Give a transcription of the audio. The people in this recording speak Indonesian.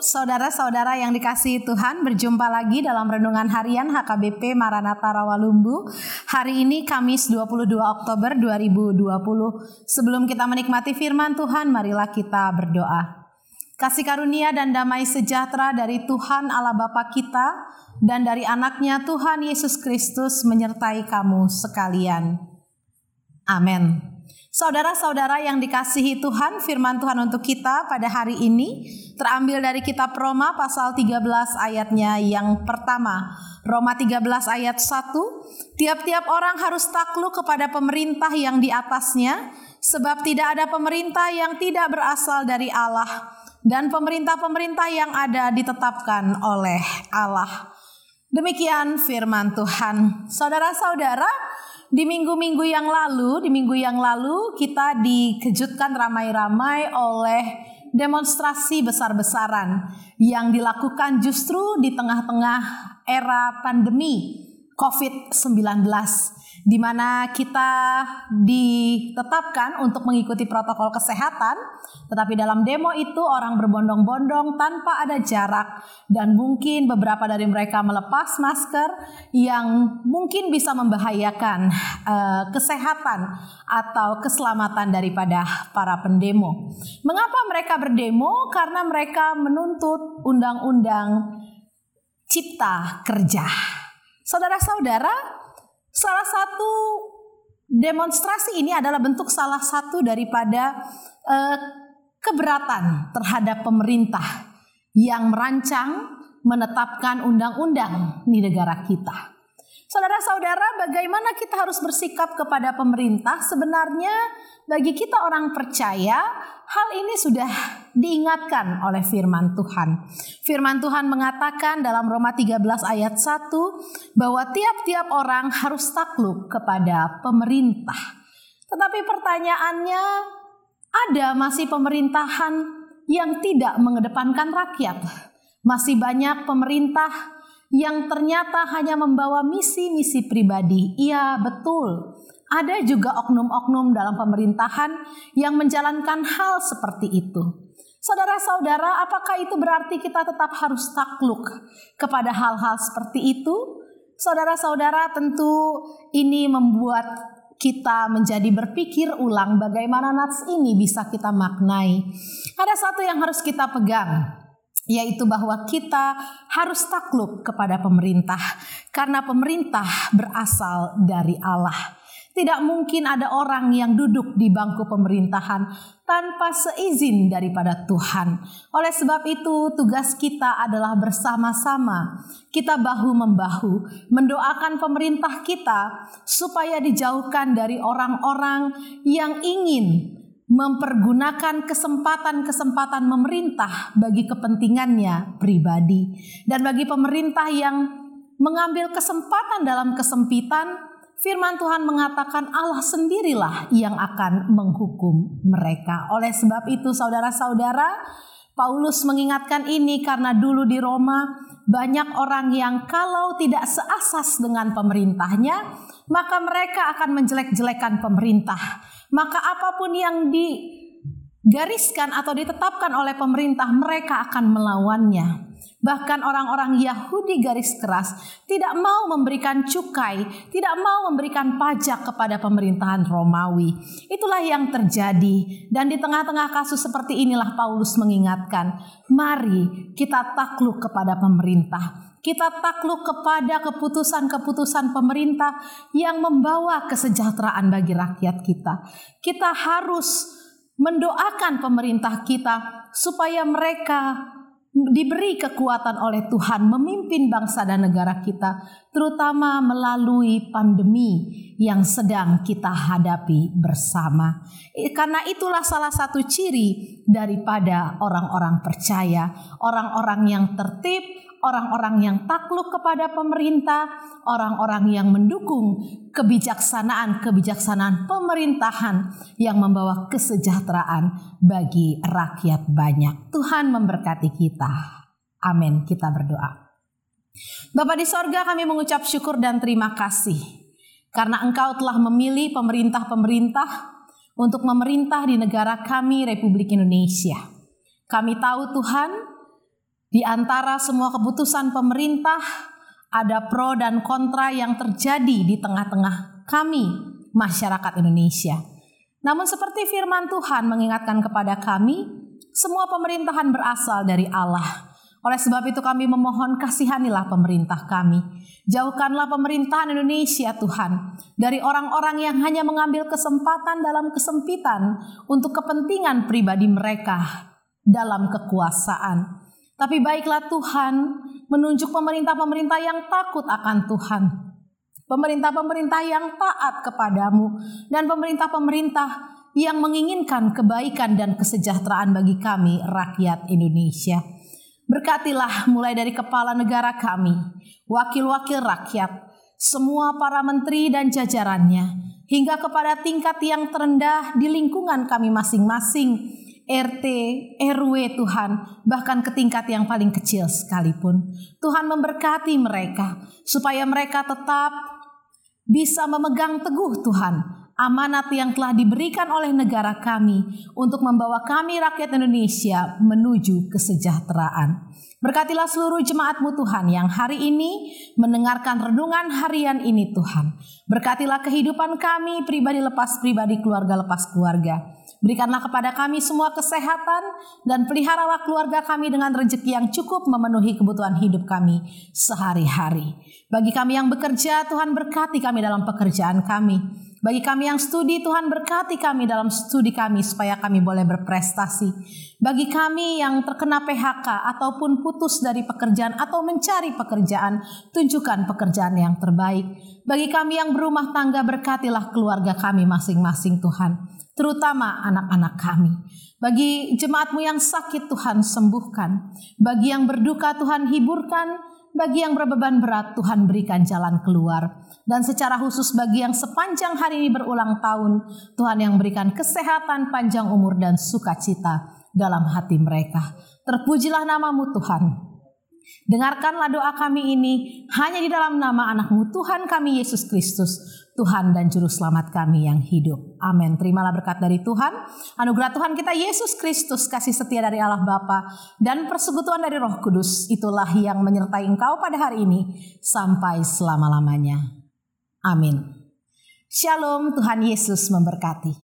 saudara-saudara yang dikasihi Tuhan, berjumpa lagi dalam renungan harian HKBP Maranatha Rawalumbu. Hari ini Kamis 22 Oktober 2020. Sebelum kita menikmati firman Tuhan, marilah kita berdoa. Kasih karunia dan damai sejahtera dari Tuhan Allah Bapa kita dan dari anaknya Tuhan Yesus Kristus menyertai kamu sekalian. Amin. Saudara-saudara yang dikasihi Tuhan, firman Tuhan untuk kita pada hari ini terambil dari kitab Roma pasal 13 ayatnya yang pertama. Roma 13 ayat 1, tiap-tiap orang harus takluk kepada pemerintah yang di atasnya, sebab tidak ada pemerintah yang tidak berasal dari Allah, dan pemerintah-pemerintah yang ada ditetapkan oleh Allah. Demikian firman Tuhan. Saudara-saudara, di minggu-minggu yang lalu, di minggu yang lalu kita dikejutkan ramai-ramai oleh demonstrasi besar-besaran yang dilakukan justru di tengah-tengah era pandemi COVID-19 di mana kita ditetapkan untuk mengikuti protokol kesehatan, tetapi dalam demo itu orang berbondong-bondong tanpa ada jarak dan mungkin beberapa dari mereka melepas masker yang mungkin bisa membahayakan uh, kesehatan atau keselamatan daripada para pendemo. Mengapa mereka berdemo? Karena mereka menuntut undang-undang cipta kerja. Saudara-saudara, Salah satu demonstrasi ini adalah bentuk salah satu daripada uh, keberatan terhadap pemerintah yang merancang menetapkan undang-undang di negara kita. Saudara-saudara, bagaimana kita harus bersikap kepada pemerintah? Sebenarnya, bagi kita orang percaya, hal ini sudah diingatkan oleh firman Tuhan. Firman Tuhan mengatakan dalam Roma 13 ayat 1 bahwa tiap-tiap orang harus takluk kepada pemerintah. Tetapi pertanyaannya, ada masih pemerintahan yang tidak mengedepankan rakyat. Masih banyak pemerintah yang ternyata hanya membawa misi-misi pribadi. Iya, betul. Ada juga oknum-oknum dalam pemerintahan yang menjalankan hal seperti itu. Saudara-saudara, apakah itu berarti kita tetap harus takluk kepada hal-hal seperti itu? Saudara-saudara, tentu ini membuat kita menjadi berpikir ulang bagaimana nats ini bisa kita maknai. Ada satu yang harus kita pegang, yaitu bahwa kita harus takluk kepada pemerintah karena pemerintah berasal dari Allah. Tidak mungkin ada orang yang duduk di bangku pemerintahan tanpa seizin daripada Tuhan. Oleh sebab itu, tugas kita adalah bersama-sama. Kita bahu-membahu mendoakan pemerintah kita supaya dijauhkan dari orang-orang yang ingin mempergunakan kesempatan-kesempatan memerintah bagi kepentingannya pribadi dan bagi pemerintah yang mengambil kesempatan dalam kesempitan firman Tuhan mengatakan Allah sendirilah yang akan menghukum mereka oleh sebab itu saudara-saudara Paulus mengingatkan ini karena dulu di Roma banyak orang yang kalau tidak seasas dengan pemerintahnya maka mereka akan menjelek-jelekan pemerintah maka apa pun yang digariskan atau ditetapkan oleh pemerintah mereka akan melawannya. Bahkan orang-orang Yahudi garis keras tidak mau memberikan cukai, tidak mau memberikan pajak kepada pemerintahan Romawi. Itulah yang terjadi. Dan di tengah-tengah kasus seperti inilah Paulus mengingatkan, mari kita takluk kepada pemerintah kita takluk kepada keputusan-keputusan pemerintah yang membawa kesejahteraan bagi rakyat kita. Kita harus mendoakan pemerintah kita supaya mereka diberi kekuatan oleh Tuhan memimpin bangsa dan negara kita, terutama melalui pandemi yang sedang kita hadapi bersama. Karena itulah salah satu ciri daripada orang-orang percaya, orang-orang yang tertib, orang-orang yang takluk kepada pemerintah, orang-orang yang mendukung kebijaksanaan-kebijaksanaan pemerintahan yang membawa kesejahteraan bagi rakyat banyak. Tuhan memberkati kita. Amin. Kita berdoa. Bapak di sorga kami mengucap syukur dan terima kasih. Karena engkau telah memilih pemerintah-pemerintah untuk memerintah di negara kami Republik Indonesia. Kami tahu Tuhan Di antara semua keputusan pemerintah, ada pro dan kontra yang terjadi di tengah-tengah kami, masyarakat Indonesia. Namun, seperti firman Tuhan mengingatkan kepada kami, semua pemerintahan berasal dari Allah. Oleh sebab itu kami memohon kasihanilah pemerintah kami. Jauhkanlah pemerintahan Indonesia Tuhan dari orang-orang yang hanya mengambil kesempatan dalam kesempitan untuk kepentingan pribadi mereka dalam kekuasaan. Tapi baiklah Tuhan menunjuk pemerintah-pemerintah yang takut akan Tuhan. Pemerintah-pemerintah yang taat kepadamu dan pemerintah-pemerintah yang menginginkan kebaikan dan kesejahteraan bagi kami rakyat Indonesia. Berkatilah mulai dari kepala negara kami, wakil-wakil rakyat, semua para menteri dan jajarannya, hingga kepada tingkat yang terendah di lingkungan kami masing-masing, RT, RW Tuhan, bahkan ke tingkat yang paling kecil sekalipun. Tuhan memberkati mereka, supaya mereka tetap bisa memegang teguh Tuhan amanat yang telah diberikan oleh negara kami untuk membawa kami rakyat Indonesia menuju kesejahteraan. Berkatilah seluruh jemaatmu Tuhan yang hari ini mendengarkan renungan harian ini Tuhan. Berkatilah kehidupan kami pribadi lepas pribadi, keluarga lepas keluarga. Berikanlah kepada kami semua kesehatan dan peliharalah keluarga kami dengan rezeki yang cukup memenuhi kebutuhan hidup kami sehari-hari. Bagi kami yang bekerja, Tuhan berkati kami dalam pekerjaan kami. Bagi kami yang studi, Tuhan berkati kami dalam studi kami supaya kami boleh berprestasi. Bagi kami yang terkena PHK ataupun putus dari pekerjaan atau mencari pekerjaan, tunjukkan pekerjaan yang terbaik. Bagi kami yang berumah tangga, berkatilah keluarga kami masing-masing Tuhan, terutama anak-anak kami. Bagi jemaatmu yang sakit Tuhan sembuhkan. Bagi yang berduka Tuhan hiburkan bagi yang berbeban berat, Tuhan berikan jalan keluar. Dan secara khusus bagi yang sepanjang hari ini berulang tahun, Tuhan yang berikan kesehatan, panjang umur, dan sukacita dalam hati mereka. Terpujilah namamu Tuhan. Dengarkanlah doa kami ini hanya di dalam nama anakmu Tuhan kami Yesus Kristus, Tuhan dan Juru Selamat kami yang hidup. Amin. Terimalah berkat dari Tuhan, anugerah Tuhan kita Yesus Kristus, kasih setia dari Allah Bapa dan persekutuan dari Roh Kudus, itulah yang menyertai engkau pada hari ini sampai selama-lamanya. Amin. Shalom, Tuhan Yesus memberkati.